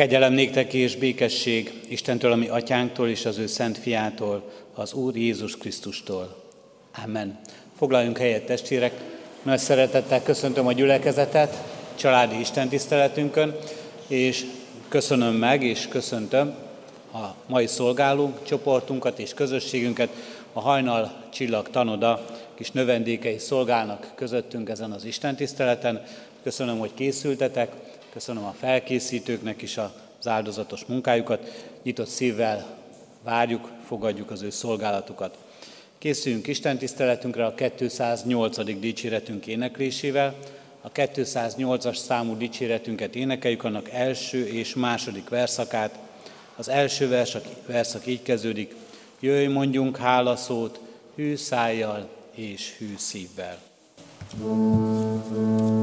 Kegyelem néktek és békesség Istentől, ami atyánktól és az ő szent fiától, az Úr Jézus Krisztustól. Amen. Foglaljunk helyet, testvérek! Nagy szeretettel köszöntöm a gyülekezetet családi istentiszteletünkön, és köszönöm meg, és köszöntöm a mai szolgáló csoportunkat és közösségünket, a Hajnal Csillag Tanoda kis növendékei szolgálnak közöttünk ezen az istentiszteleten. Köszönöm, hogy készültetek, köszönöm a felkészítőknek is az áldozatos munkájukat. Nyitott szívvel várjuk, fogadjuk az ő szolgálatukat. Készüljünk Isten tiszteletünkre a 208. dicséretünk éneklésével. A 208-as számú dicséretünket énekeljük, annak első és második verszakát. Az első versak, verszak így kezdődik, jöjj mondjunk hálaszót, hű szájjal és hű szívvel. thank you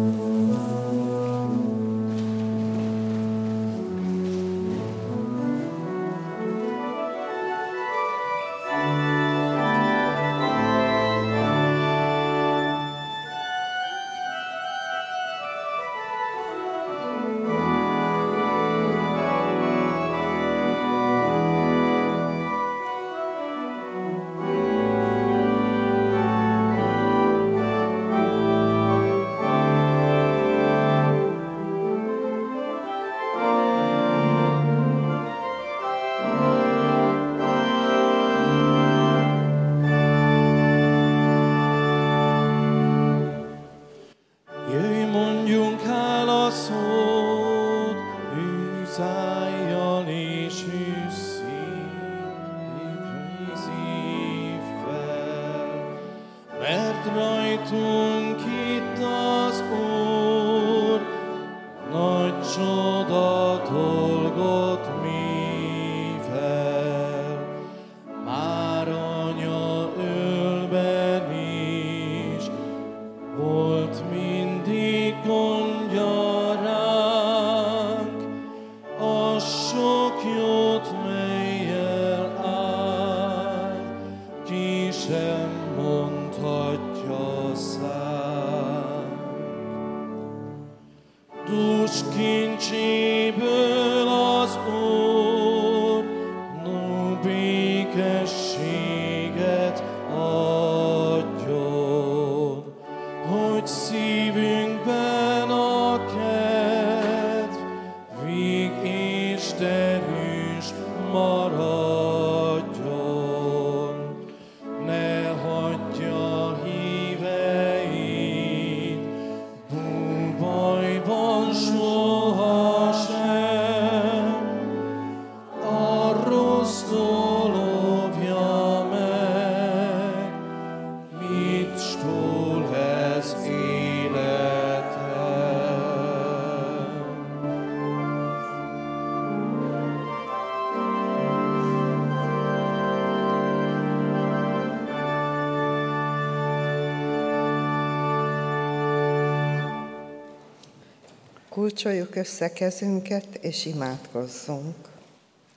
Kulcsoljuk össze kezünket, és imádkozzunk.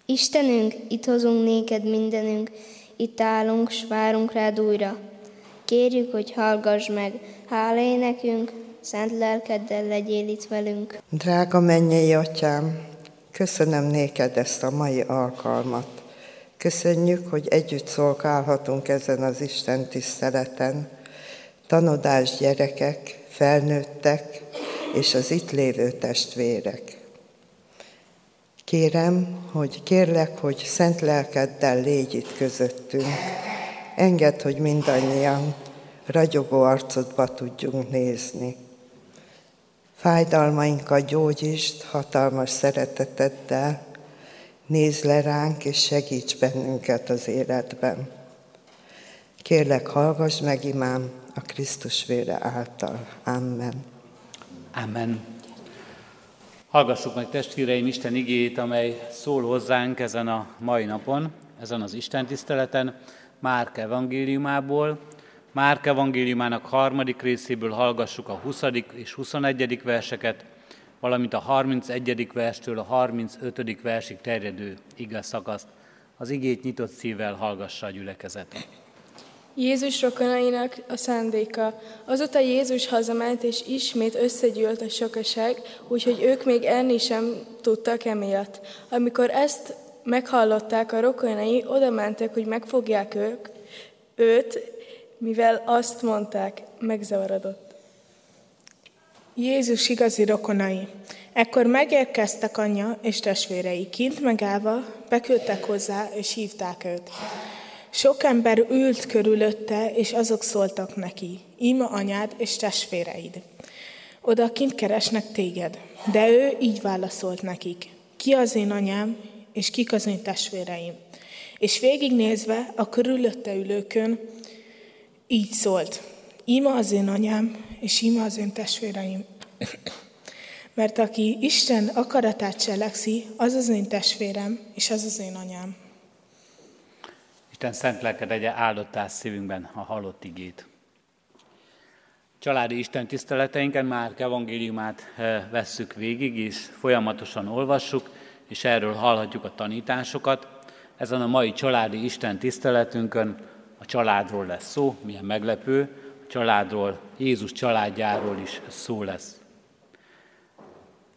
Istenünk, itt hozunk néked mindenünk, itt állunk, s várunk rád újra. Kérjük, hogy hallgass meg, hála nekünk, szent lelkeddel legyél itt velünk. Drága mennyei atyám, köszönöm néked ezt a mai alkalmat. Köszönjük, hogy együtt szolgálhatunk ezen az Isten tiszteleten. Tanodás gyerekek, felnőttek, és az itt lévő testvérek. Kérem, hogy kérlek, hogy szent lelkeddel légy itt közöttünk. Engedd, hogy mindannyian ragyogó arcodba tudjunk nézni. Fájdalmainkat gyógyítsd hatalmas szereteteddel, nézz le ránk és segíts bennünket az életben. Kérlek, hallgass meg imám a Krisztus vére által. Amen. Amen. Hallgassuk meg testvéreim Isten igét, amely szól hozzánk ezen a mai napon, ezen az Isten tiszteleten, Márk evangéliumából. Márk evangéliumának harmadik részéből hallgassuk a 20. és 21. verseket, valamint a 31. verstől a 35. versig terjedő igaz szakaszt. Az igét nyitott szívvel hallgassa a gyülekezet. Jézus rokonainak a szándéka. Azóta Jézus hazament, és ismét összegyűlt a sokaság, úgyhogy ők még enni sem tudtak emiatt. Amikor ezt meghallották a rokonai, oda mentek, hogy megfogják ők, őt, mivel azt mondták, megzavarodott. Jézus igazi rokonai. Ekkor megérkeztek anyja és testvérei, kint megállva, beküldtek hozzá, és hívták őt. Sok ember ült körülötte, és azok szóltak neki, ima anyád és testvéreid. Oda kint keresnek téged. De ő így válaszolt nekik, ki az én anyám, és kik az én testvéreim. És végignézve a körülötte ülőkön így szólt, ima az én anyám, és ima az én testvéreim. Mert aki Isten akaratát cselekszi, az az én testvérem, és az az én anyám. Isten szent lelked egye áldottál szívünkben a halott igét. Családi Isten tiszteleteinken már evangéliumát eh, vesszük végig, és folyamatosan olvassuk, és erről hallhatjuk a tanításokat. Ezen a mai családi Isten tiszteletünkön a családról lesz szó, milyen meglepő, a családról, Jézus családjáról is szó lesz.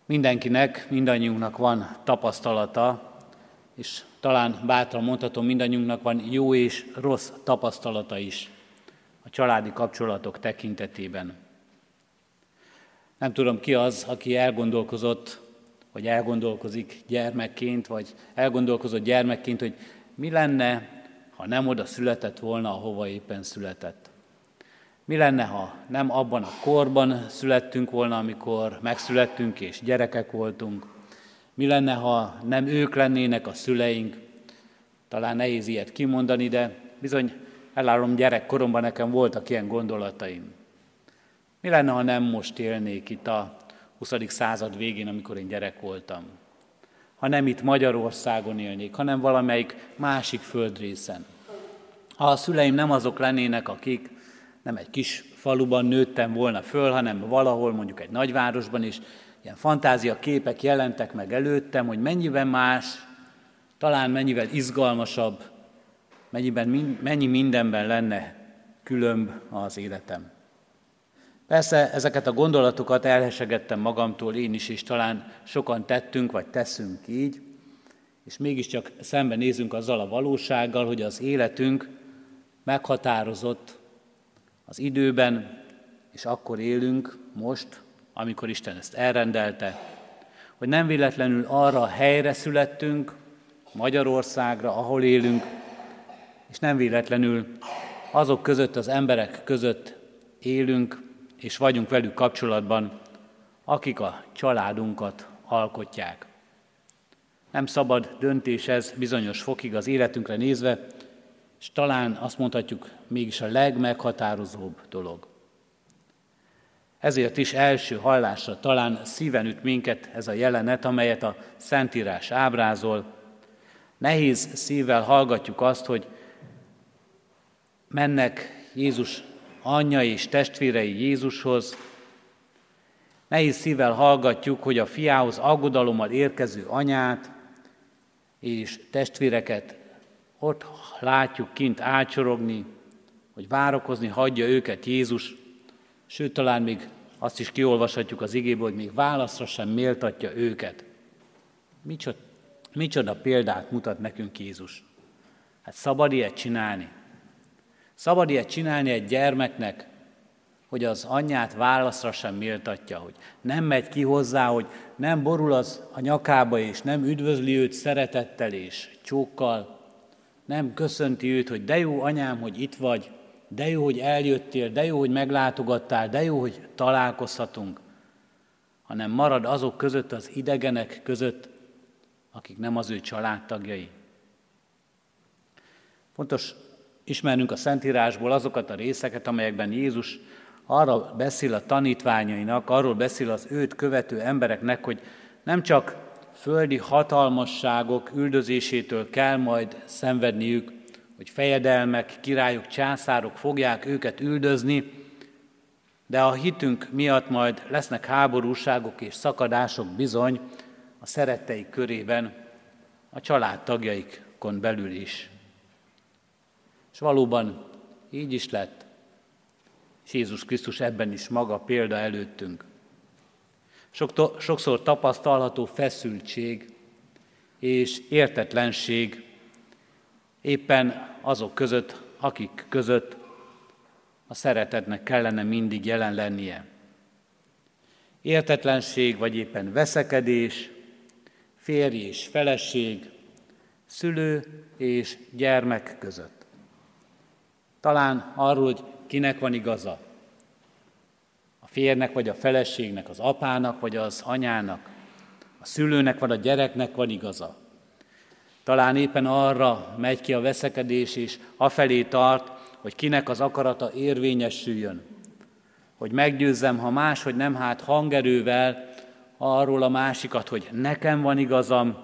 Mindenkinek, mindannyiunknak van tapasztalata, és talán bátran mondhatom, mindannyiunknak van jó és rossz tapasztalata is a családi kapcsolatok tekintetében. Nem tudom ki az, aki elgondolkozott, vagy elgondolkozik gyermekként, vagy elgondolkozott gyermekként, hogy mi lenne, ha nem oda született volna, ahova éppen született. Mi lenne, ha nem abban a korban születtünk volna, amikor megszülettünk és gyerekek voltunk? Mi lenne, ha nem ők lennének a szüleink? Talán nehéz ilyet kimondani, de bizony elállom gyerekkoromban nekem voltak ilyen gondolataim. Mi lenne, ha nem most élnék itt a 20. század végén, amikor én gyerek voltam? Ha nem itt Magyarországon élnék, hanem valamelyik másik földrészen. Ha a szüleim nem azok lennének, akik nem egy kis faluban nőttem volna föl, hanem valahol mondjuk egy nagyvárosban is, ilyen fantázia képek jelentek meg előttem, hogy mennyiben más, talán mennyivel izgalmasabb, mennyiben, mennyi mindenben lenne különb az életem. Persze ezeket a gondolatokat elhesegettem magamtól én is, és talán sokan tettünk, vagy teszünk így, és mégiscsak szemben nézünk azzal a valósággal, hogy az életünk meghatározott az időben, és akkor élünk most, amikor Isten ezt elrendelte, hogy nem véletlenül arra a helyre születtünk, Magyarországra, ahol élünk, és nem véletlenül azok között, az emberek között élünk, és vagyunk velük kapcsolatban, akik a családunkat alkotják. Nem szabad döntés ez bizonyos fokig az életünkre nézve, és talán azt mondhatjuk, mégis a legmeghatározóbb dolog. Ezért is első hallásra talán szíven üt minket ez a jelenet, amelyet a Szentírás ábrázol. Nehéz szívvel hallgatjuk azt, hogy mennek Jézus anyja és testvérei Jézushoz. Nehéz szívvel hallgatjuk, hogy a fiához aggodalommal érkező anyát és testvéreket ott látjuk kint ácsorogni, hogy várakozni hagyja őket Jézus, sőt talán még azt is kiolvashatjuk az igéből, hogy még válaszra sem méltatja őket. Micsoda, micsoda példát mutat nekünk Jézus. Hát szabad ilyet csinálni. Szabad ilyet csinálni egy gyermeknek, hogy az anyját válaszra sem méltatja, hogy nem megy ki hozzá, hogy nem borul az a nyakába, és nem üdvözli őt szeretettel és csókkal, nem köszönti őt, hogy de jó anyám, hogy itt vagy, de jó, hogy eljöttél, de jó, hogy meglátogattál, de jó, hogy találkozhatunk, hanem marad azok között, az idegenek között, akik nem az ő családtagjai. Fontos ismernünk a Szentírásból azokat a részeket, amelyekben Jézus arra beszél a tanítványainak, arról beszél az őt követő embereknek, hogy nem csak földi hatalmasságok üldözésétől kell majd szenvedniük, hogy fejedelmek, királyok, császárok fogják őket üldözni, de a hitünk miatt majd lesznek háborúságok és szakadások bizony a szeretteik körében, a családtagjaikon belül is. És valóban így is lett. És Jézus Krisztus ebben is maga példa előttünk. Sokszor tapasztalható feszültség és értetlenség éppen azok között, akik között a szeretetnek kellene mindig jelen lennie. Értetlenség, vagy éppen veszekedés, férj és feleség, szülő és gyermek között. Talán arról, hogy kinek van igaza. A férnek vagy a feleségnek, az apának vagy az anyának, a szülőnek vagy a gyereknek van igaza. Talán éppen arra megy ki a veszekedés, és afelé tart, hogy kinek az akarata érvényesüljön. Hogy meggyőzzem, ha máshogy nem, hát hangerővel arról a másikat, hogy nekem van igazam,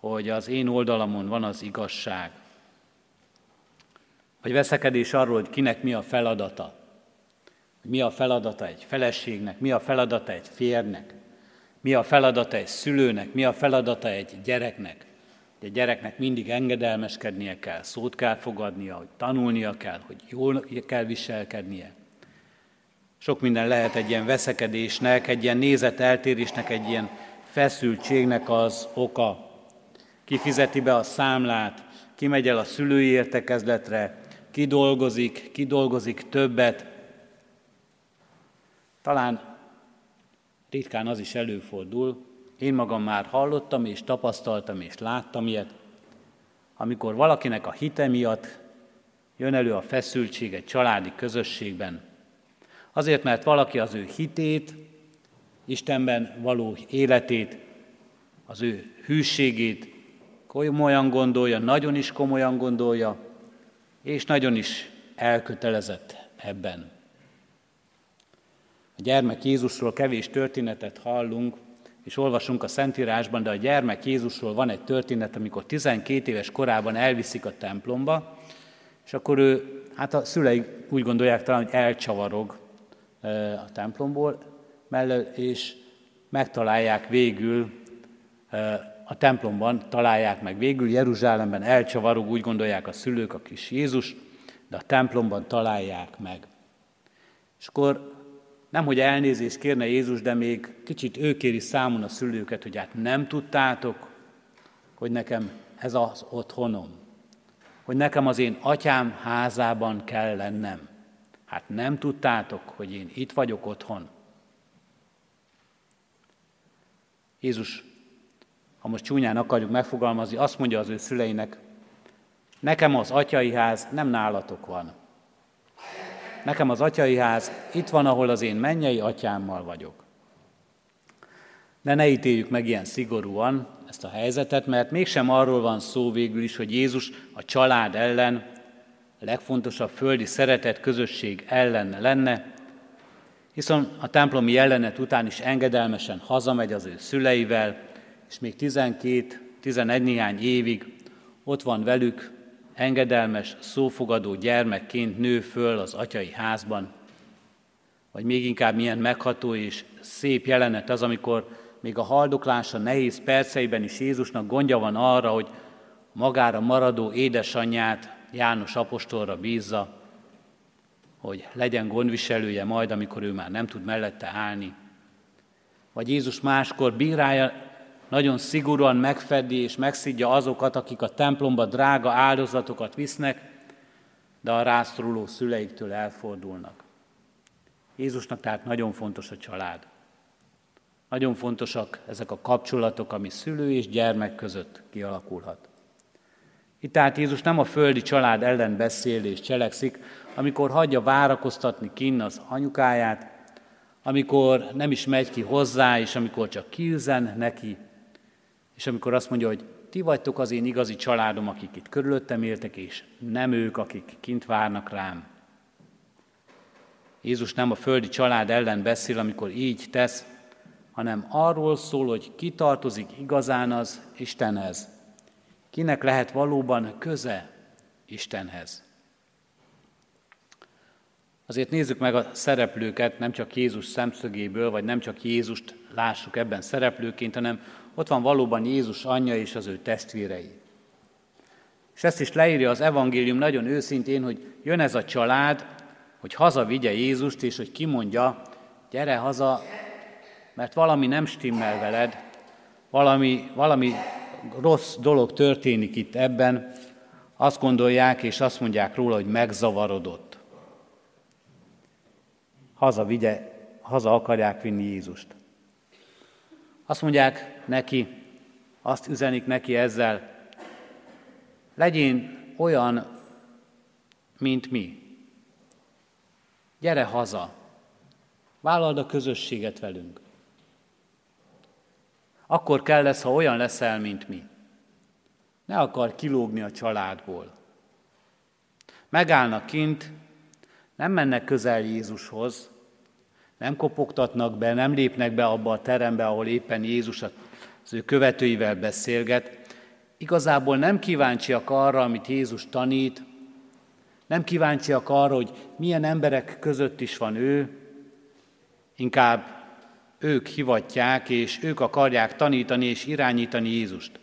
hogy az én oldalamon van az igazság. Vagy veszekedés arról, hogy kinek mi a feladata. Mi a feladata egy feleségnek, mi a feladata egy férnek, mi a feladata egy szülőnek, mi a feladata egy gyereknek. Egy gyereknek mindig engedelmeskednie kell, szót kell fogadnia, hogy tanulnia kell, hogy jól kell viselkednie. Sok minden lehet egy ilyen veszekedésnek, egy ilyen nézeteltérésnek, egy ilyen feszültségnek az oka. Ki fizeti be a számlát, ki megy el a szülői értekezletre, ki dolgozik, ki dolgozik többet. Talán ritkán az is előfordul, én magam már hallottam és tapasztaltam és láttam ilyet, amikor valakinek a hite miatt jön elő a feszültség egy családi közösségben. Azért, mert valaki az ő hitét, Istenben való életét, az ő hűségét komolyan gondolja, nagyon is komolyan gondolja, és nagyon is elkötelezett ebben. A gyermek Jézusról kevés történetet hallunk, és olvasunk a Szentírásban, de a gyermek Jézusról van egy történet, amikor 12 éves korában elviszik a templomba, és akkor ő, hát a szülei úgy gondolják talán, hogy elcsavarog a templomból, mellől, és megtalálják végül, a templomban találják meg végül, Jeruzsálemben elcsavarog, úgy gondolják a szülők a kis Jézus, de a templomban találják meg. És akkor nem, hogy elnézést kérne Jézus, de még kicsit ő kéri számon a szülőket, hogy hát nem tudtátok, hogy nekem ez az otthonom, hogy nekem az én atyám házában kell lennem. Hát nem tudtátok, hogy én itt vagyok otthon. Jézus, ha most csúnyán akarjuk megfogalmazni, azt mondja az ő szüleinek, nekem az atyai ház nem nálatok van, Nekem az atyai ház itt van, ahol az én mennyei atyámmal vagyok. De ne ítéljük meg ilyen szigorúan ezt a helyzetet, mert mégsem arról van szó végül is, hogy Jézus a család ellen, a legfontosabb földi szeretet közösség ellen lenne, hiszen a templomi jelenet után is engedelmesen hazamegy az ő szüleivel, és még 12-11 néhány évig ott van velük, engedelmes, szófogadó gyermekként nő föl az atyai házban, vagy még inkább milyen megható és szép jelenet az, amikor még a haldoklása nehéz perceiben is Jézusnak gondja van arra, hogy magára maradó édesanyját János apostolra bízza, hogy legyen gondviselője majd, amikor ő már nem tud mellette állni. Vagy Jézus máskor bírálja nagyon szigorúan megfedi és megszidja azokat, akik a templomba drága áldozatokat visznek, de a rászoruló szüleiktől elfordulnak. Jézusnak tehát nagyon fontos a család. Nagyon fontosak ezek a kapcsolatok, ami szülő és gyermek között kialakulhat. Itt tehát Jézus nem a földi család ellen beszél és cselekszik, amikor hagyja várakoztatni kinn az anyukáját, amikor nem is megy ki hozzá, és amikor csak kiüzen neki, és amikor azt mondja, hogy ti vagytok az én igazi családom, akik itt körülöttem éltek, és nem ők, akik kint várnak rám. Jézus nem a földi család ellen beszél, amikor így tesz, hanem arról szól, hogy ki tartozik igazán az Istenhez. Kinek lehet valóban köze Istenhez. Azért nézzük meg a szereplőket, nem csak Jézus szemszögéből, vagy nem csak Jézust lássuk ebben szereplőként, hanem ott van valóban Jézus anyja és az ő testvérei. És ezt is leírja az evangélium nagyon őszintén, hogy jön ez a család, hogy hazavigye Jézust, és hogy kimondja, gyere haza, mert valami nem stimmel veled, valami, valami rossz dolog történik itt ebben, azt gondolják és azt mondják róla, hogy megzavarodott. Haza, vigye, haza akarják vinni Jézust. Azt mondják neki, azt üzenik neki ezzel, legyél olyan, mint mi. Gyere haza, vállald a közösséget velünk. Akkor kell lesz, ha olyan leszel, mint mi. Ne akar kilógni a családból. Megállnak kint, nem mennek közel Jézushoz, nem kopogtatnak be, nem lépnek be abba a terembe, ahol éppen Jézus az ő követőivel beszélget. Igazából nem kíváncsiak arra, amit Jézus tanít, nem kíváncsiak arra, hogy milyen emberek között is van ő, inkább ők hivatják, és ők akarják tanítani és irányítani Jézust.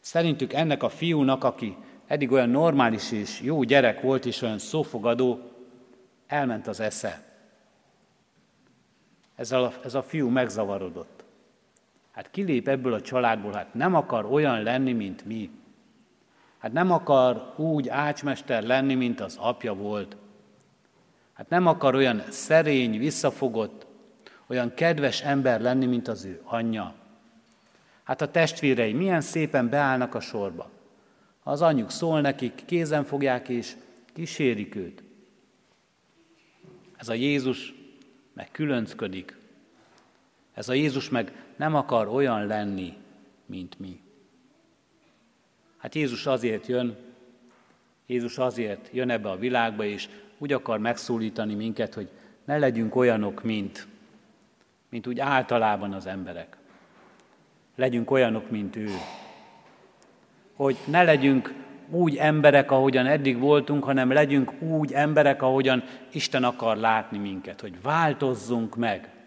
Szerintük ennek a fiúnak, aki eddig olyan normális és jó gyerek volt, és olyan szófogadó, elment az esze. Ez a, ez a fiú megzavarodott. Hát kilép ebből a családból, hát nem akar olyan lenni, mint mi. Hát nem akar úgy ácsmester lenni, mint az apja volt. Hát nem akar olyan szerény, visszafogott, olyan kedves ember lenni, mint az ő anyja. Hát a testvérei milyen szépen beállnak a sorba. Az anyjuk szól nekik, kézen fogják és kísérik őt. Ez a Jézus meg különcködik. Ez a Jézus meg nem akar olyan lenni, mint mi. Hát Jézus azért jön, Jézus azért jön ebbe a világba, és úgy akar megszólítani minket, hogy ne legyünk olyanok, mint, mint úgy általában az emberek. Legyünk olyanok, mint ő. Hogy ne legyünk úgy emberek, ahogyan eddig voltunk, hanem legyünk úgy emberek, ahogyan Isten akar látni minket, hogy változzunk meg.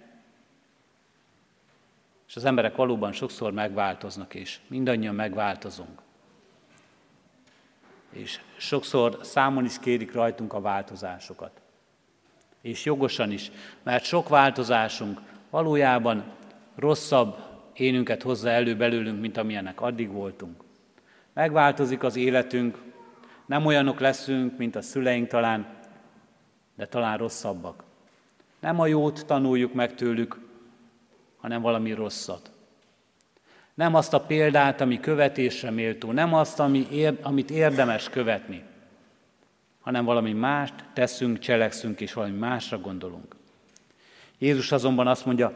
És az emberek valóban sokszor megváltoznak, és mindannyian megváltozunk. És sokszor számon is kérik rajtunk a változásokat. És jogosan is, mert sok változásunk valójában rosszabb énünket hozza elő belőlünk, mint amilyenek addig voltunk. Megváltozik az életünk, nem olyanok leszünk, mint a szüleink talán, de talán rosszabbak. Nem a jót tanuljuk meg tőlük, hanem valami rosszat. Nem azt a példát, ami követésre méltó, nem azt, ami ér, amit érdemes követni, hanem valami mást teszünk, cselekszünk, és valami másra gondolunk. Jézus azonban azt mondja,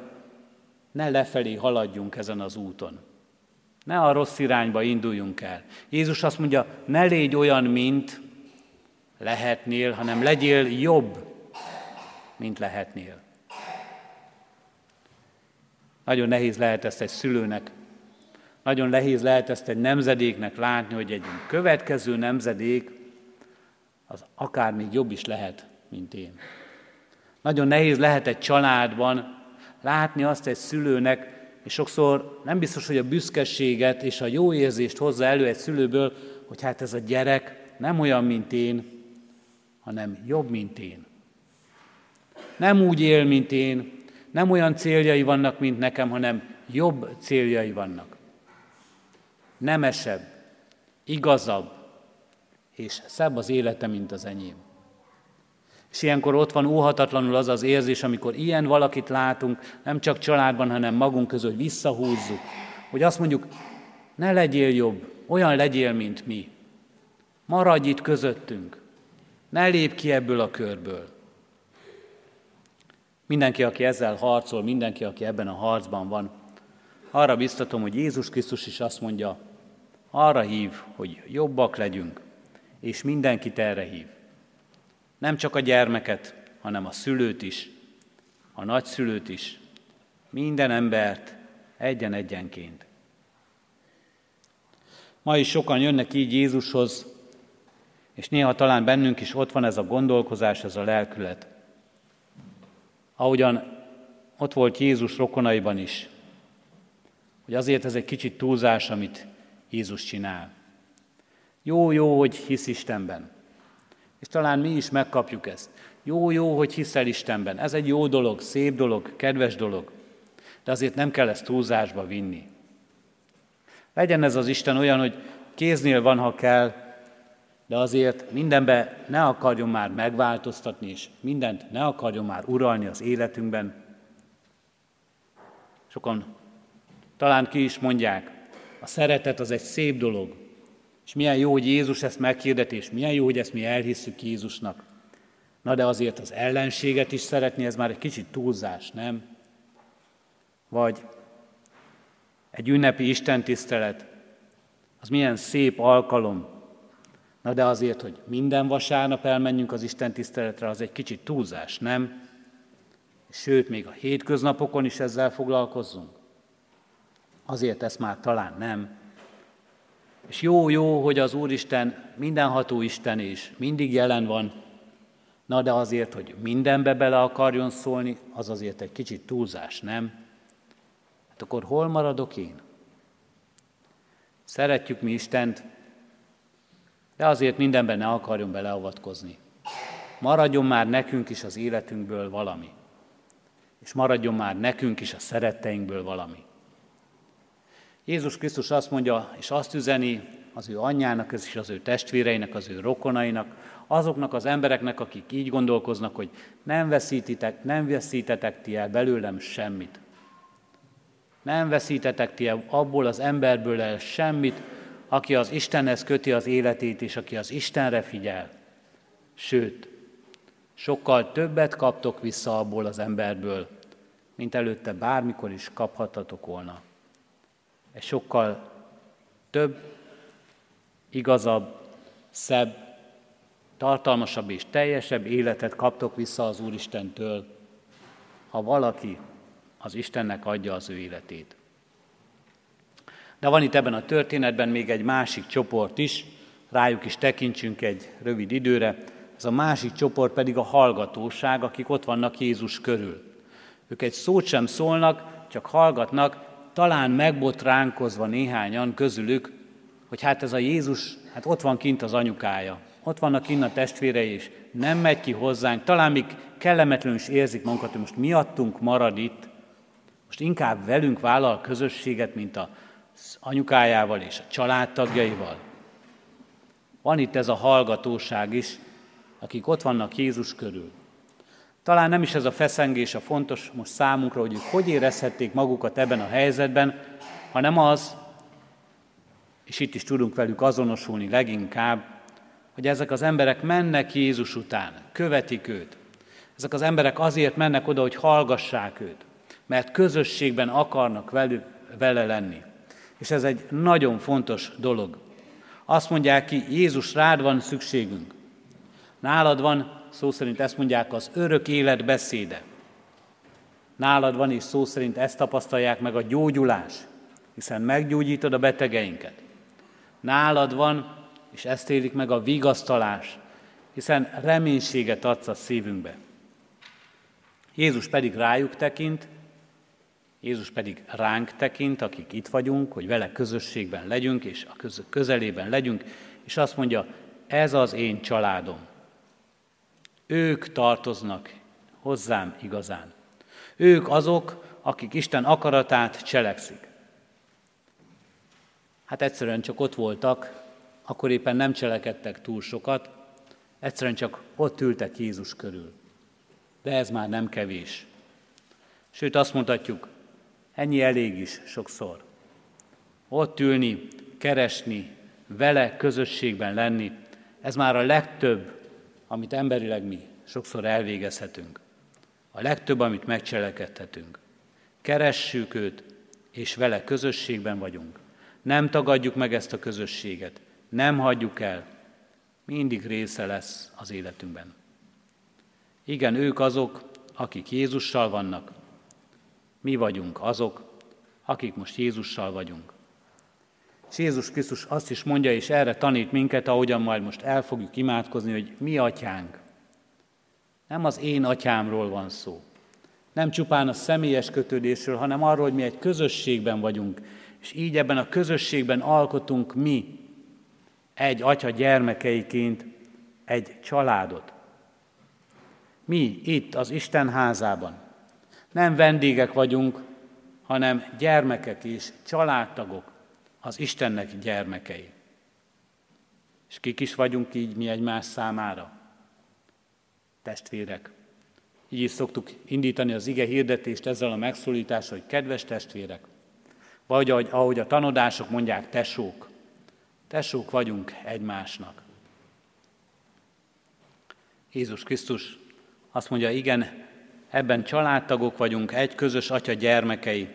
ne lefelé haladjunk ezen az úton. Ne a rossz irányba induljunk el. Jézus azt mondja, ne légy olyan, mint lehetnél, hanem legyél jobb, mint lehetnél. Nagyon nehéz lehet ezt egy szülőnek, nagyon nehéz lehet ezt egy nemzedéknek látni, hogy egy következő nemzedék az akár még jobb is lehet, mint én. Nagyon nehéz lehet egy családban látni azt egy szülőnek, és sokszor nem biztos, hogy a büszkeséget és a jó érzést hozza elő egy szülőből, hogy hát ez a gyerek nem olyan, mint én, hanem jobb, mint én. Nem úgy él, mint én, nem olyan céljai vannak, mint nekem, hanem jobb céljai vannak. Nemesebb, igazabb, és szebb az élete, mint az enyém. És ilyenkor ott van óhatatlanul az az érzés, amikor ilyen valakit látunk, nem csak családban, hanem magunk között, hogy visszahúzzuk, hogy azt mondjuk, ne legyél jobb, olyan legyél, mint mi. Maradj itt közöttünk. Ne lép ki ebből a körből. Mindenki, aki ezzel harcol, mindenki, aki ebben a harcban van, arra biztatom, hogy Jézus Krisztus is azt mondja, arra hív, hogy jobbak legyünk, és mindenkit erre hív. Nem csak a gyermeket, hanem a szülőt is, a nagyszülőt is, minden embert egyen-egyenként. Ma is sokan jönnek így Jézushoz, és néha talán bennünk is ott van ez a gondolkozás, ez a lelkület. Ahogyan ott volt Jézus rokonaiban is, hogy azért ez egy kicsit túlzás, amit Jézus csinál. Jó, jó, hogy hisz Istenben. És talán mi is megkapjuk ezt. Jó, jó, hogy hiszel Istenben. Ez egy jó dolog, szép dolog, kedves dolog. De azért nem kell ezt túlzásba vinni. Legyen ez az Isten olyan, hogy kéznél van, ha kell, de azért mindenbe ne akarjon már megváltoztatni, és mindent ne akarjon már uralni az életünkben. Sokan talán ki is mondják, a szeretet az egy szép dolog, és milyen jó, hogy Jézus ezt meghirdeti, és milyen jó, hogy ezt mi elhisszük Jézusnak. Na de azért az ellenséget is szeretni, ez már egy kicsit túlzás, nem? Vagy egy ünnepi istentisztelet, az milyen szép alkalom. Na de azért, hogy minden vasárnap elmenjünk az Isten tiszteletre, az egy kicsit túlzás, nem? Sőt, még a hétköznapokon is ezzel foglalkozzunk. Azért ezt már talán nem. És jó, jó, hogy az Úristen mindenható Isten is mindig jelen van, na de azért, hogy mindenbe bele akarjon szólni, az azért egy kicsit túlzás, nem? Hát akkor hol maradok én? Szeretjük mi Istent, de azért mindenben ne akarjon beleavatkozni. Maradjon már nekünk is az életünkből valami. És maradjon már nekünk is a szeretteinkből valami. Jézus Krisztus azt mondja, és azt üzeni az ő anyjának, és az ő testvéreinek, az ő rokonainak, azoknak az embereknek, akik így gondolkoznak, hogy nem veszítitek, nem veszítetek ti el belőlem semmit. Nem veszítetek ti el abból az emberből el semmit, aki az Istenhez köti az életét, és aki az Istenre figyel. Sőt, sokkal többet kaptok vissza abból az emberből, mint előtte bármikor is kaphattatok volna. Egy sokkal több, igazabb, szebb, tartalmasabb és teljesebb életet kaptok vissza az Úristentől, ha valaki az Istennek adja az ő életét. De van itt ebben a történetben még egy másik csoport is, rájuk is tekintsünk egy rövid időre. Ez a másik csoport pedig a hallgatóság, akik ott vannak Jézus körül. Ők egy szót sem szólnak, csak hallgatnak, talán megbotránkozva néhányan közülük, hogy hát ez a Jézus, hát ott van kint az anyukája, ott vannak kint a testvérei, és nem megy ki hozzánk, talán még kellemetlenül is érzik magukat, hogy most miattunk marad itt, most inkább velünk vállal közösséget, mint az anyukájával és a családtagjaival. Van itt ez a hallgatóság is, akik ott vannak Jézus körül. Talán nem is ez a feszengés a fontos most számunkra, hogy ők hogy érezhették magukat ebben a helyzetben, hanem az, és itt is tudunk velük azonosulni leginkább, hogy ezek az emberek mennek Jézus után, követik őt. Ezek az emberek azért mennek oda, hogy hallgassák őt, mert közösségben akarnak velük, vele lenni. És ez egy nagyon fontos dolog. Azt mondják ki, Jézus, rád van szükségünk. Nálad van, szó szerint ezt mondják, az örök élet beszéde. Nálad van, és szó szerint ezt tapasztalják meg a gyógyulás, hiszen meggyógyítod a betegeinket. Nálad van, és ezt élik meg a vigasztalás, hiszen reménységet adsz a szívünkbe. Jézus pedig rájuk tekint, Jézus pedig ránk tekint, akik itt vagyunk, hogy vele közösségben legyünk, és a közelében legyünk, és azt mondja, ez az én családom. Ők tartoznak hozzám igazán. Ők azok, akik Isten akaratát cselekszik. Hát egyszerűen csak ott voltak, akkor éppen nem cselekedtek túl sokat, egyszerűen csak ott ültek Jézus körül. De ez már nem kevés. Sőt, azt mondhatjuk, ennyi elég is sokszor. Ott ülni, keresni, vele közösségben lenni, ez már a legtöbb, amit emberileg mi sokszor elvégezhetünk. A legtöbb, amit megcselekedhetünk. Keressük őt, és vele közösségben vagyunk. Nem tagadjuk meg ezt a közösséget. Nem hagyjuk el. Mindig része lesz az életünkben. Igen, ők azok, akik Jézussal vannak. Mi vagyunk azok, akik most Jézussal vagyunk. És Jézus Krisztus azt is mondja, és erre tanít minket, ahogyan majd most el fogjuk imádkozni, hogy mi atyánk. Nem az én atyámról van szó. Nem csupán a személyes kötődésről, hanem arról, hogy mi egy közösségben vagyunk, és így ebben a közösségben alkotunk mi egy atya gyermekeiként egy családot. Mi itt az Isten házában nem vendégek vagyunk, hanem gyermekek és családtagok, az Istennek gyermekei. És kik is vagyunk így mi egymás számára? Testvérek. Így is szoktuk indítani az ige hirdetést ezzel a megszólítással, hogy kedves testvérek, vagy ahogy, ahogy a tanodások mondják, tesók. Tesók vagyunk egymásnak. Jézus Krisztus azt mondja, igen, ebben családtagok vagyunk, egy közös atya gyermekei,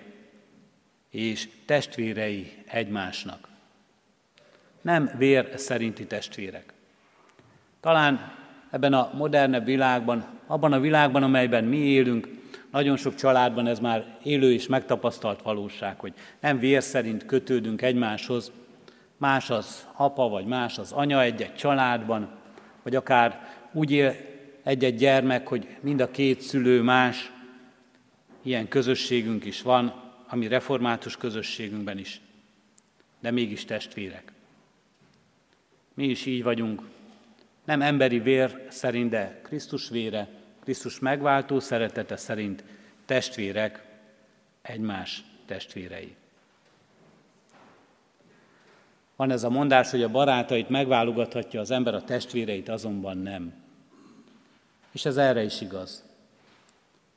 és testvérei egymásnak. Nem vér szerinti testvérek. Talán ebben a modernebb világban, abban a világban, amelyben mi élünk, nagyon sok családban ez már élő és megtapasztalt valóság, hogy nem vér szerint kötődünk egymáshoz, más az apa, vagy más az anya egy-egy családban, vagy akár úgy él egy-egy gyermek, hogy mind a két szülő más, ilyen közösségünk is van, ami református közösségünkben is, de mégis testvérek. Mi is így vagyunk, nem emberi vér szerint, de Krisztus vére, Krisztus megváltó szeretete szerint testvérek, egymás testvérei. Van ez a mondás, hogy a barátait megválogathatja az ember, a testvéreit azonban nem. És ez erre is igaz.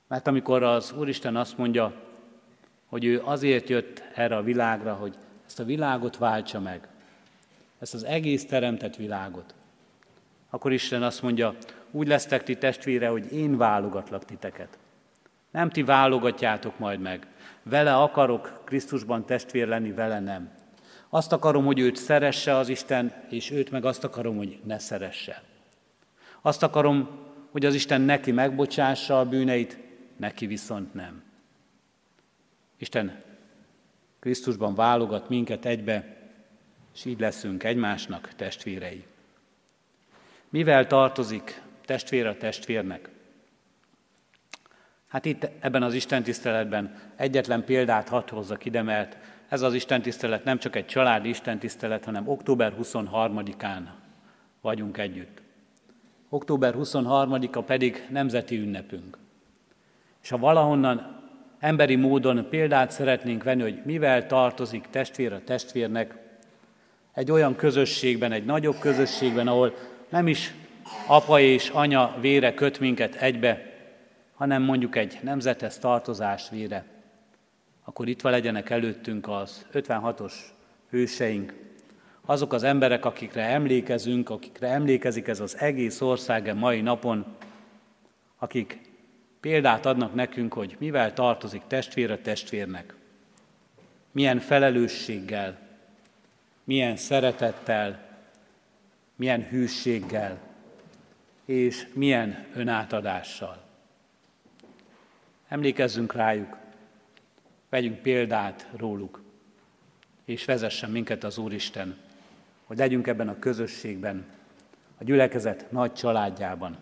Mert amikor az Úristen azt mondja, hogy ő azért jött erre a világra, hogy ezt a világot váltsa meg, ezt az egész teremtett világot, akkor Isten azt mondja, úgy lesztek ti testvére, hogy én válogatlak titeket. Nem ti válogatjátok majd meg. Vele akarok Krisztusban testvér lenni, vele nem. Azt akarom, hogy őt szeresse az Isten, és őt meg azt akarom, hogy ne szeresse. Azt akarom, hogy az Isten neki megbocsássa a bűneit, neki viszont nem. Isten Krisztusban válogat minket egybe, és így leszünk egymásnak testvérei. Mivel tartozik testvér a testvérnek? Hát itt ebben az Isten tiszteletben egyetlen példát hadd hozzak ide, mert ez az Isten tisztelet nem csak egy családi Isten tisztelet, hanem október 23-án vagyunk együtt. Október 23-a pedig nemzeti ünnepünk. És ha valahonnan emberi módon példát szeretnénk venni, hogy mivel tartozik testvér a testvérnek, egy olyan közösségben, egy nagyobb közösségben, ahol nem is apa és anya vére köt minket egybe, hanem mondjuk egy nemzethez tartozás vére, akkor itt legyenek előttünk az 56-os hőseink, azok az emberek, akikre emlékezünk, akikre emlékezik ez az egész ország a mai napon, akik példát adnak nekünk, hogy mivel tartozik testvér a testvérnek, milyen felelősséggel, milyen szeretettel, milyen hűséggel és milyen önátadással. Emlékezzünk rájuk, vegyünk példát róluk, és vezessen minket az Úristen hogy legyünk ebben a közösségben, a gyülekezet nagy családjában,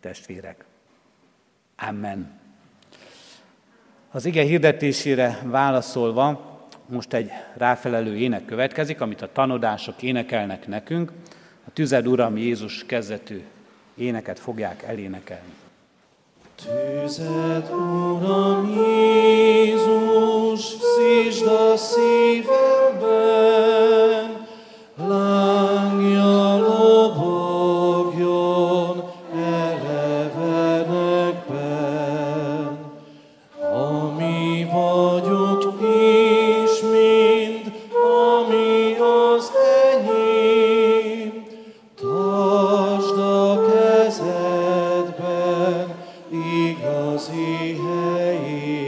testvérek. Amen. Az ige hirdetésére válaszolva, most egy ráfelelő ének következik, amit a tanodások énekelnek nekünk. A Tüzed Uram Jézus kezdetű éneket fogják elénekelni. Tüzed Uram Jézus, szítsd a szívemben, igazi helyén.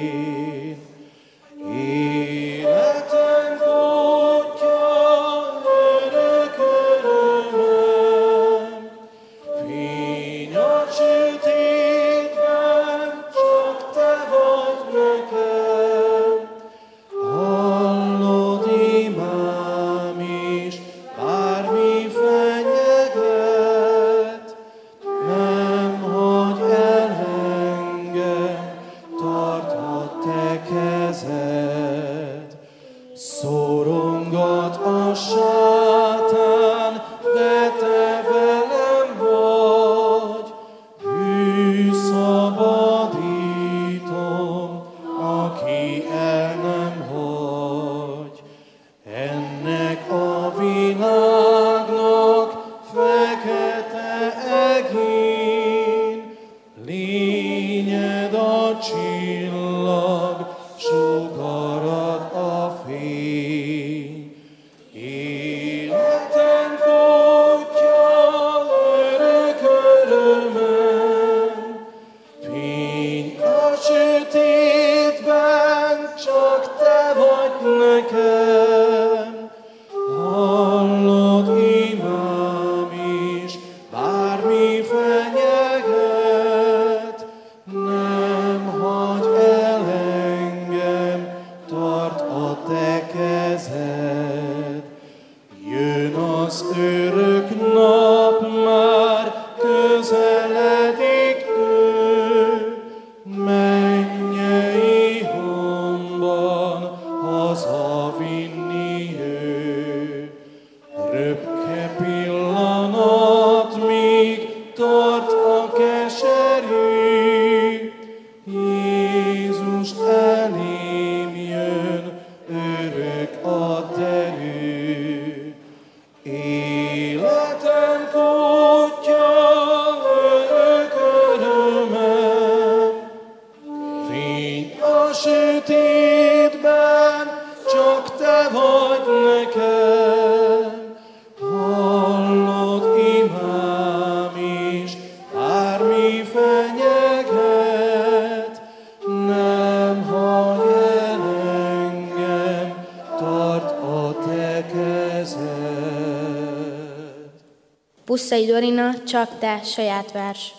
Pusztai Dorina, csak te, saját vers.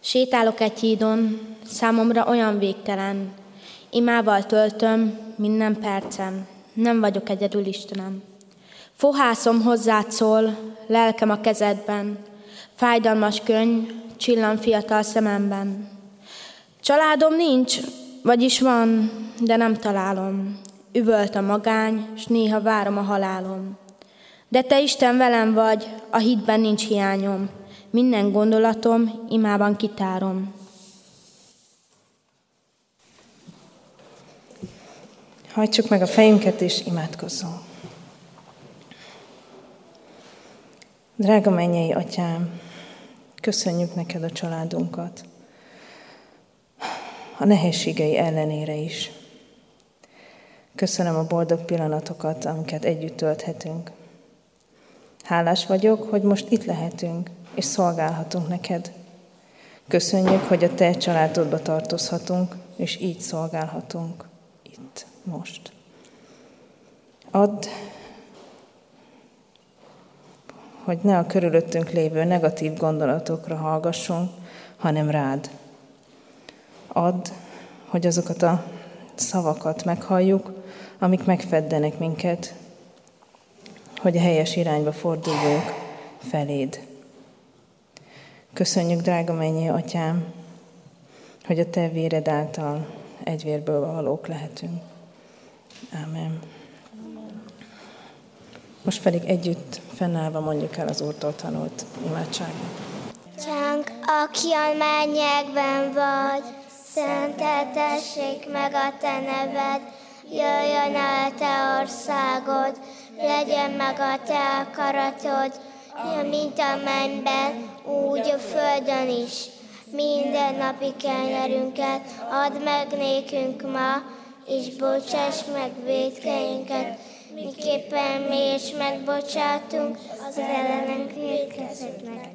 Sétálok egy hídon, számomra olyan végtelen. Imával töltöm minden percem, nem vagyok egyedül Istenem. Fohászom hozzád szól, lelkem a kezedben, fájdalmas könyv, csillan fiatal szememben. Családom nincs, vagyis van, de nem találom. Üvölt a magány, s néha várom a halálom. De te Isten velem vagy, a hitben nincs hiányom. Minden gondolatom imában kitárom. Hajtsuk meg a fejünket és imádkozzunk. Drága mennyei atyám, köszönjük neked a családunkat, a nehézségei ellenére is. Köszönöm a boldog pillanatokat, amiket együtt tölthetünk. Hálás vagyok, hogy most itt lehetünk, és szolgálhatunk neked. Köszönjük, hogy a te családodba tartozhatunk, és így szolgálhatunk itt, most. Add, hogy ne a körülöttünk lévő negatív gondolatokra hallgassunk, hanem rád. Add, hogy azokat a szavakat meghalljuk, amik megfeddenek minket, hogy a helyes irányba forduljunk feléd. Köszönjük, drága mennyi atyám, hogy a te véred által egy vérből valók lehetünk. Ámen. Most pedig együtt fennállva mondjuk el az Úrtól tanult imádságot. Csánk, aki a mennyekben vagy, szenteltessék meg a te neved, jöjjön el te országod, legyen meg a te akaratod, mint a mennyben, úgy a földön is. Minden napi kenyerünket add meg nékünk ma, és bocsáss meg védkeinket, miképpen mi is megbocsátunk az ellenünk védkezőknek.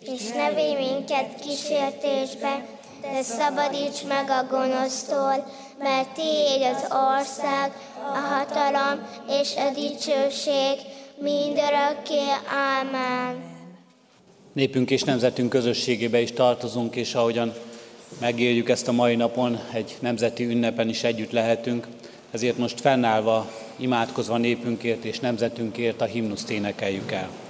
És ne védj minket kísértésbe, de szabadíts meg a gonosztól, mert tiéd az ország, a hatalom és a dicsőség mindörökké. Ámen. Népünk és nemzetünk közösségébe is tartozunk, és ahogyan megéljük ezt a mai napon, egy nemzeti ünnepen is együtt lehetünk, ezért most fennállva, imádkozva népünkért és nemzetünkért a himnuszt énekeljük el.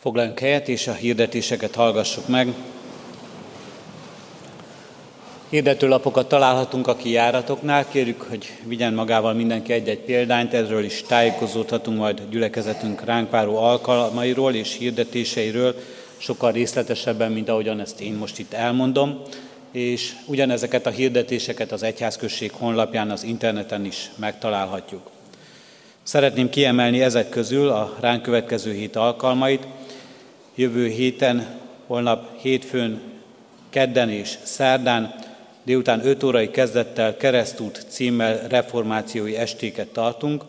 Foglaljunk helyet, és a hirdetéseket hallgassuk meg. Hirdetőlapokat találhatunk a kijáratoknál, kérjük, hogy vigyen magával mindenki egy-egy példányt, erről is tájékozódhatunk majd gyülekezetünk ránk váró alkalmairól és hirdetéseiről, sokkal részletesebben, mint ahogyan ezt én most itt elmondom, és ugyanezeket a hirdetéseket az Egyházközség honlapján, az interneten is megtalálhatjuk. Szeretném kiemelni ezek közül a ránk következő hét alkalmait. Jövő héten, holnap hétfőn, kedden és szerdán délután 5 órai kezdettel keresztút címmel reformációi estéket tartunk.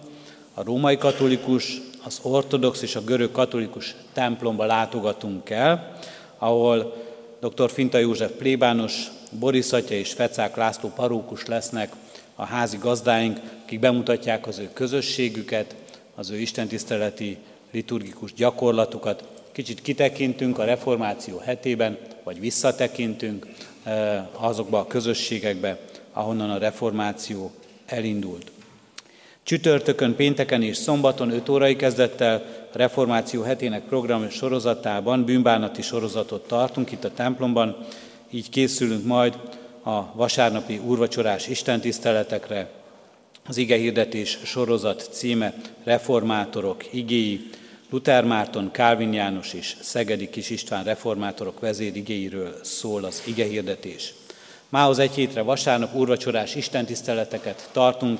A római katolikus, az ortodox és a görög katolikus templomba látogatunk el, ahol dr. Finta József plébános, Boris Atya és Fecák László parókus lesznek a házi gazdáink, akik bemutatják az ő közösségüket, az ő istentiszteleti liturgikus gyakorlatukat. Kicsit kitekintünk a reformáció hetében, vagy visszatekintünk eh, azokba a közösségekbe, ahonnan a reformáció elindult. Csütörtökön, pénteken és szombaton 5 órai kezdettel Reformáció hetének program sorozatában bűnbánati sorozatot tartunk itt a templomban, így készülünk majd a vasárnapi úrvacsorás istentiszteletekre. Az ige hirdetés sorozat címe Reformátorok igéi, Luther Márton, Kálvin János és Szegedi Kis István reformátorok vezérigéiről szól az ige hirdetés. Mához egy hétre vasárnap úrvacsorás istentiszteleteket tartunk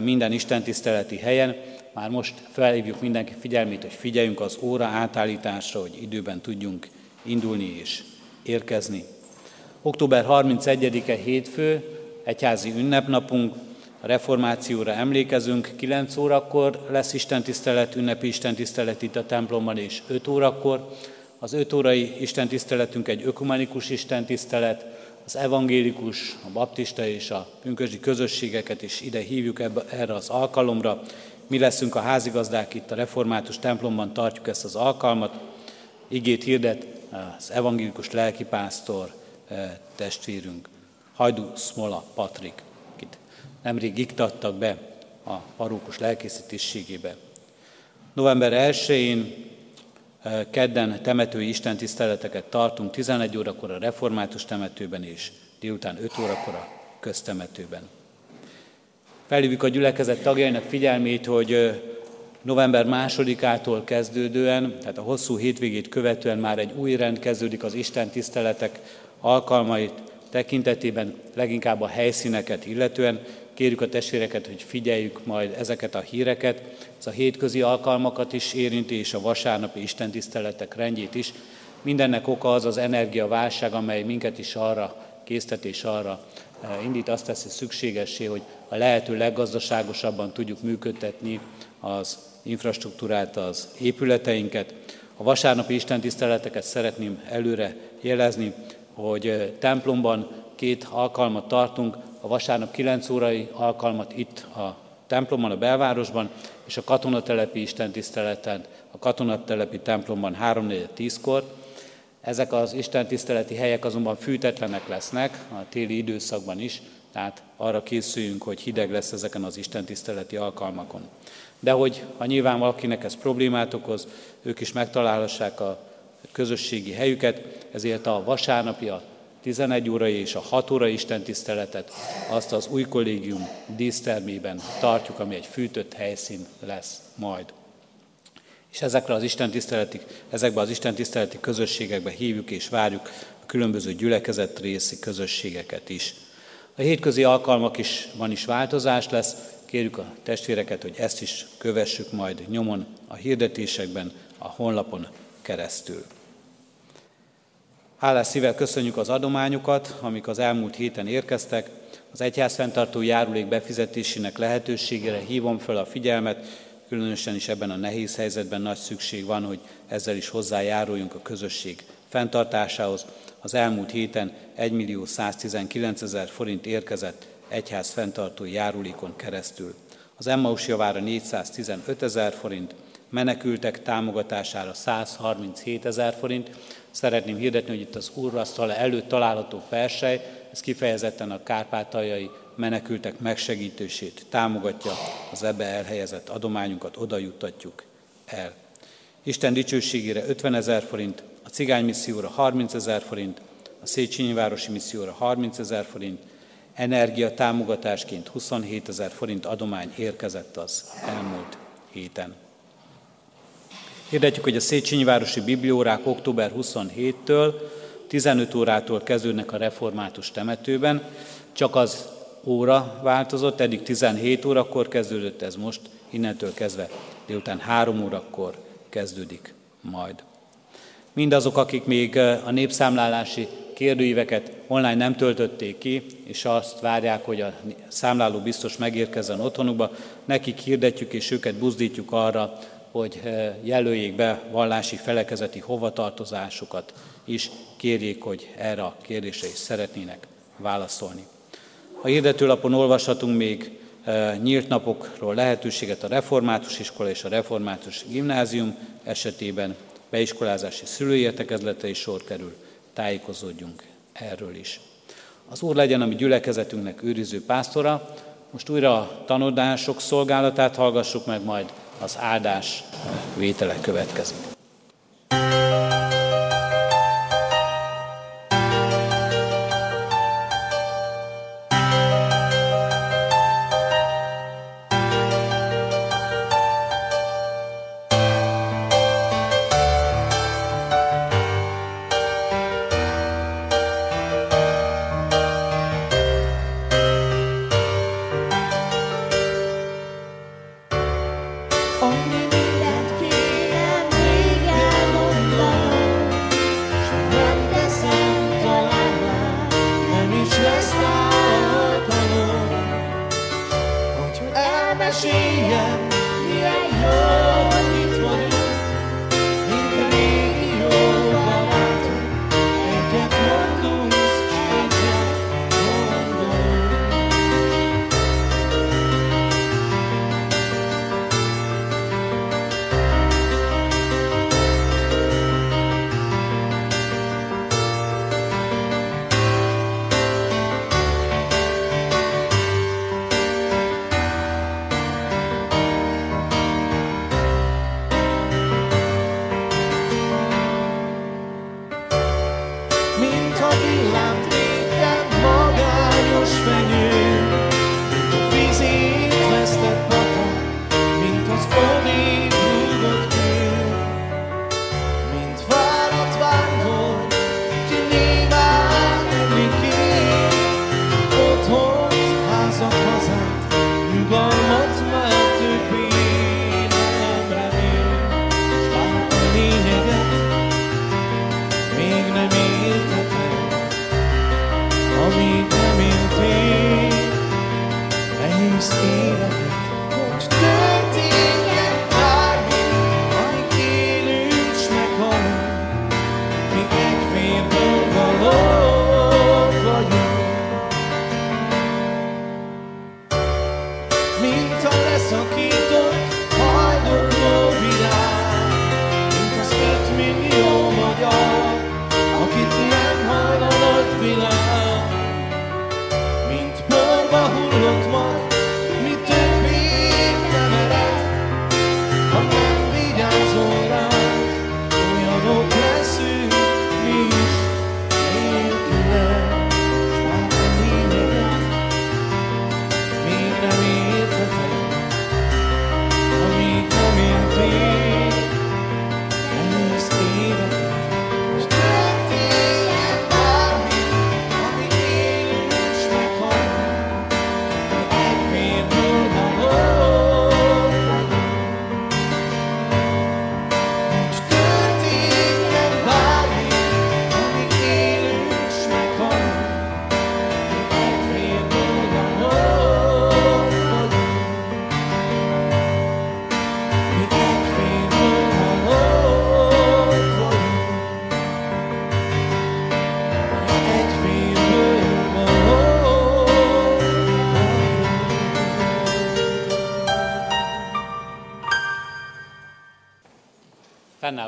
minden istentiszteleti helyen. Már most felhívjuk mindenki figyelmét, hogy figyeljünk az óra átállításra, hogy időben tudjunk indulni és érkezni. Október 31-e hétfő, egyházi ünnepnapunk, a reformációra emlékezünk, 9 órakor lesz istentisztelet, ünnepi istentisztelet itt a templomban, és 5 órakor. Az 5 órai istentiszteletünk egy ökumenikus istentisztelet, az evangélikus, a baptista és a pünkösdi közösségeket is ide hívjuk ebbe, erre az alkalomra. Mi leszünk a házigazdák itt a református templomban, tartjuk ezt az alkalmat. Igét hirdet az evangélikus lelkipásztor eh, testvérünk, Hajdu Smola Patrik, nemrég iktattak be a parókus lelkészítésségébe. November 1-én kedden temetői istentiszteleteket tartunk 11 órakor a református temetőben és délután 5 órakor a köztemetőben. Felhívjuk a gyülekezet tagjainak figyelmét, hogy november másodikától kezdődően, tehát a hosszú hétvégét követően már egy új rend kezdődik az Isten tiszteletek alkalmait tekintetében, leginkább a helyszíneket illetően. Kérjük a testvéreket, hogy figyeljük majd ezeket a híreket. Ez a hétközi alkalmakat is érinti, és a vasárnapi istentiszteletek rendjét is. Mindennek oka az az energiaválság, amely minket is arra késztet és arra eh, indít, azt teszi szükségessé, hogy a lehető leggazdaságosabban tudjuk működtetni az infrastruktúrát, az épületeinket. A vasárnapi istentiszteleteket szeretném előre jelezni, hogy templomban két alkalmat tartunk, a vasárnap 9 órai alkalmat itt a templomban, a belvárosban, és a katonatelepi istentiszteleten, a katonatelepi templomban 3-4-10-kor. Ezek az istentiszteleti helyek azonban fűtetlenek lesznek a téli időszakban is, tehát arra készüljünk, hogy hideg lesz ezeken az istentiszteleti alkalmakon. De hogy ha nyilván valakinek ez problémát okoz, ők is megtalálhassák a közösségi helyüket, ezért a vasárnapi, a 11 órai és a 6 órai istentiszteletet azt az új kollégium dísztermében tartjuk, ami egy fűtött helyszín lesz majd. És ezekre az istentiszteleti, ezekbe az istentiszteleti közösségekbe hívjuk és várjuk a különböző gyülekezet részi közösségeket is. A hétközi alkalmak is van is változás lesz, kérjük a testvéreket, hogy ezt is kövessük majd nyomon a hirdetésekben, a honlapon keresztül. Hálás szívvel köszönjük az adományokat, amik az elmúlt héten érkeztek. Az egyházfenntartó járulék befizetésének lehetőségére hívom fel a figyelmet, különösen is ebben a nehéz helyzetben nagy szükség van, hogy ezzel is hozzájáruljunk a közösség fenntartásához. Az elmúlt héten 1 millió 119 ezer forint érkezett egyház fenntartó járulékon keresztül. Az Emmaus javára 415 ezer forint, menekültek támogatására 137 ezer forint, szeretném hirdetni, hogy itt az úrasztal előtt található persely, ez kifejezetten a kárpátaljai menekültek megsegítését támogatja, az ebbe elhelyezett adományunkat oda juttatjuk el. Isten dicsőségére 50 ezer forint, a cigány misszióra 30 ezer forint, a Széchenyi Városi Misszióra 30 ezer forint, energia támogatásként 27 ezer forint adomány érkezett az elmúlt héten. Hirdetjük, hogy a Széchenyi Városi Bibliórák október 27-től 15 órától kezdődnek a református temetőben, csak az óra változott, eddig 17 órakor kezdődött ez most, innentől kezdve délután 3 órakor kezdődik majd. Mindazok, akik még a népszámlálási kérdőíveket online nem töltötték ki, és azt várják, hogy a számláló biztos megérkezzen otthonukba, nekik hirdetjük és őket buzdítjuk arra, hogy jelöljék be vallási felekezeti hovatartozásukat is, kérjék, hogy erre a kérdésre is szeretnének válaszolni. A hirdetőlapon olvashatunk még nyílt napokról lehetőséget a református iskola és a református gimnázium esetében, beiskolázási szülői is sor kerül, tájékozódjunk erről is. Az Úr legyen a mi gyülekezetünknek őriző pásztora, most újra a tanodások szolgálatát hallgassuk meg, majd az áldás vétele következik.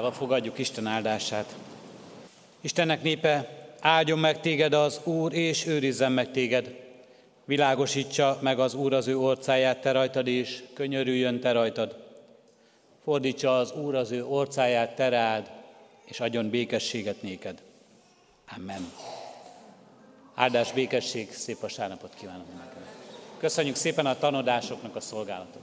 Fennállva fogadjuk Isten áldását. Istennek népe, áldjon meg téged az Úr, és őrizzen meg téged. Világosítsa meg az Úr az ő orcáját te rajtad, és könyörüljön te rajtad. fordítsa az Úr az ő orcáját terád, és adjon békességet néked. Amen. Áldás, békesség, szép vasárnapot kívánok neked. Köszönjük szépen a tanodásoknak a szolgálatot.